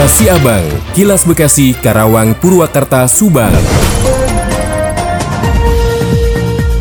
Kilas Siabang, Kilas Bekasi, Karawang, Purwakarta, Subang.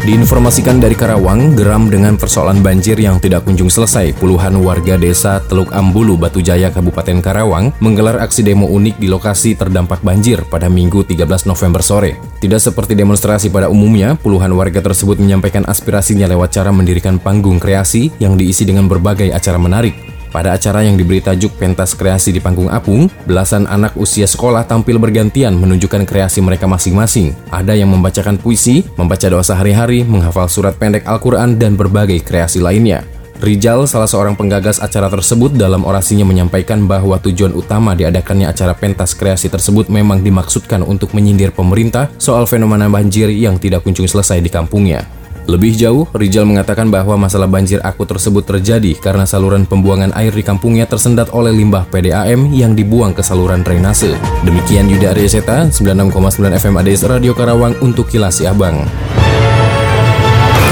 Diinformasikan dari Karawang, geram dengan persoalan banjir yang tidak kunjung selesai, puluhan warga desa Teluk Ambulu, Batu Jaya, Kabupaten Karawang menggelar aksi demo unik di lokasi terdampak banjir pada Minggu 13 November sore. Tidak seperti demonstrasi pada umumnya, puluhan warga tersebut menyampaikan aspirasinya lewat cara mendirikan panggung kreasi yang diisi dengan berbagai acara menarik. Pada acara yang diberi tajuk Pentas Kreasi di Panggung Apung, belasan anak usia sekolah tampil bergantian menunjukkan kreasi mereka masing-masing. Ada yang membacakan puisi, membaca doa sehari-hari, menghafal surat pendek Al-Quran, dan berbagai kreasi lainnya. Rijal, salah seorang penggagas acara tersebut, dalam orasinya menyampaikan bahwa tujuan utama diadakannya acara pentas kreasi tersebut memang dimaksudkan untuk menyindir pemerintah soal fenomena banjir yang tidak kunjung selesai di kampungnya. Lebih jauh, Rijal mengatakan bahwa masalah banjir akut tersebut terjadi karena saluran pembuangan air di kampungnya tersendat oleh limbah PDAM yang dibuang ke saluran drainase. Demikian Yuda Aryaseta, 96,9 FM ADS Radio Karawang untuk Kilas Abang.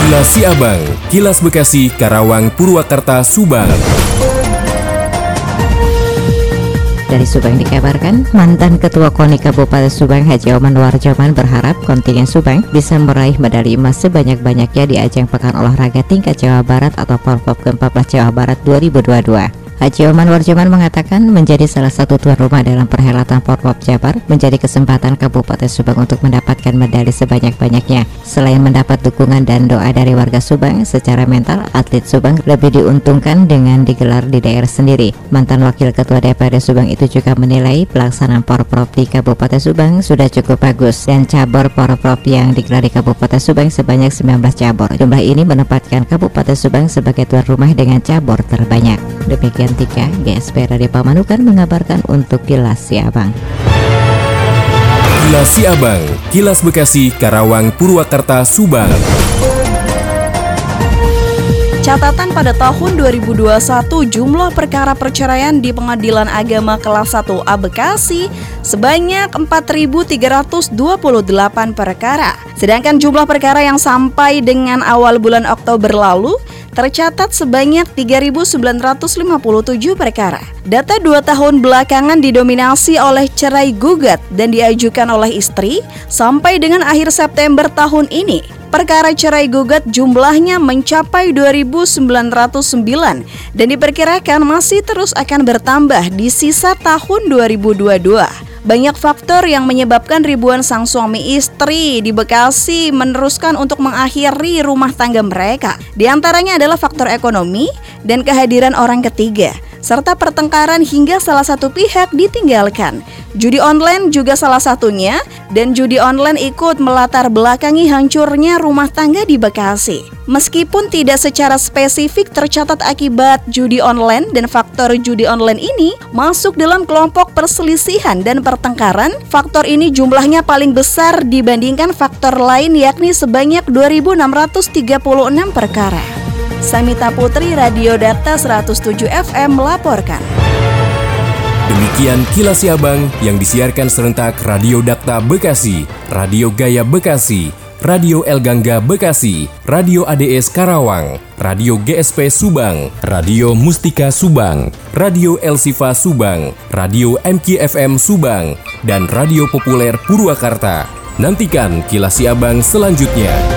Kilas Abang, Kilas Bekasi, Karawang, Purwakarta, Subang. Dari Subang dikabarkan, mantan Ketua KONI Kabupaten Subang Haji Oman Warjoman berharap kontingen Subang bisa meraih medali emas sebanyak-banyaknya di ajang Pekan Olahraga Tingkat Jawa Barat atau Porpop ke-14 Jawa Barat 2022. Haji Oman Warjoman mengatakan menjadi salah satu tuan rumah dalam perhelatan Porpop Jabar menjadi kesempatan Kabupaten Subang untuk mendapatkan medali sebanyak-banyaknya. Selain mendapat dukungan dan doa dari warga Subang, secara mental atlet Subang lebih diuntungkan dengan digelar di daerah sendiri. Mantan Wakil Ketua DPRD Subang itu juga menilai pelaksanaan Porprov di Kabupaten Subang sudah cukup bagus dan cabur Porprov yang digelar di Kabupaten Subang sebanyak 19 cabur. Jumlah ini menempatkan Kabupaten Subang sebagai tuan rumah dengan cabur terbanyak. Demikian Tika, GSP Radio Pamanukan mengabarkan untuk Kilas Siabang. Kilas Siabang, Kilas Bekasi, Karawang, Purwakarta, Subang. Catatan pada tahun 2021 jumlah perkara perceraian di Pengadilan Agama kelas 1A Bekasi sebanyak 4.328 perkara. Sedangkan jumlah perkara yang sampai dengan awal bulan Oktober lalu tercatat sebanyak 3.957 perkara. Data dua tahun belakangan didominasi oleh cerai gugat dan diajukan oleh istri sampai dengan akhir September tahun ini. Perkara cerai gugat jumlahnya mencapai 2.909 dan diperkirakan masih terus akan bertambah di sisa tahun 2022. Banyak faktor yang menyebabkan ribuan sang suami istri di Bekasi meneruskan untuk mengakhiri rumah tangga mereka. Di antaranya adalah faktor ekonomi dan kehadiran orang ketiga serta pertengkaran hingga salah satu pihak ditinggalkan. Judi online juga salah satunya dan judi online ikut melatar belakangi hancurnya rumah tangga di Bekasi. Meskipun tidak secara spesifik tercatat akibat judi online dan faktor judi online ini masuk dalam kelompok perselisihan dan pertengkaran, faktor ini jumlahnya paling besar dibandingkan faktor lain yakni sebanyak 2636 perkara. Samita Putri Radio Data 107 FM melaporkan. Demikian kilas Siabang yang disiarkan serentak Radio Data Bekasi, Radio Gaya Bekasi, Radio El Gangga Bekasi, Radio ADS Karawang, Radio GSP Subang, Radio Mustika Subang, Radio El Sifa Subang, Radio MKFM Subang, dan Radio Populer Purwakarta. Nantikan kilas Siabang selanjutnya.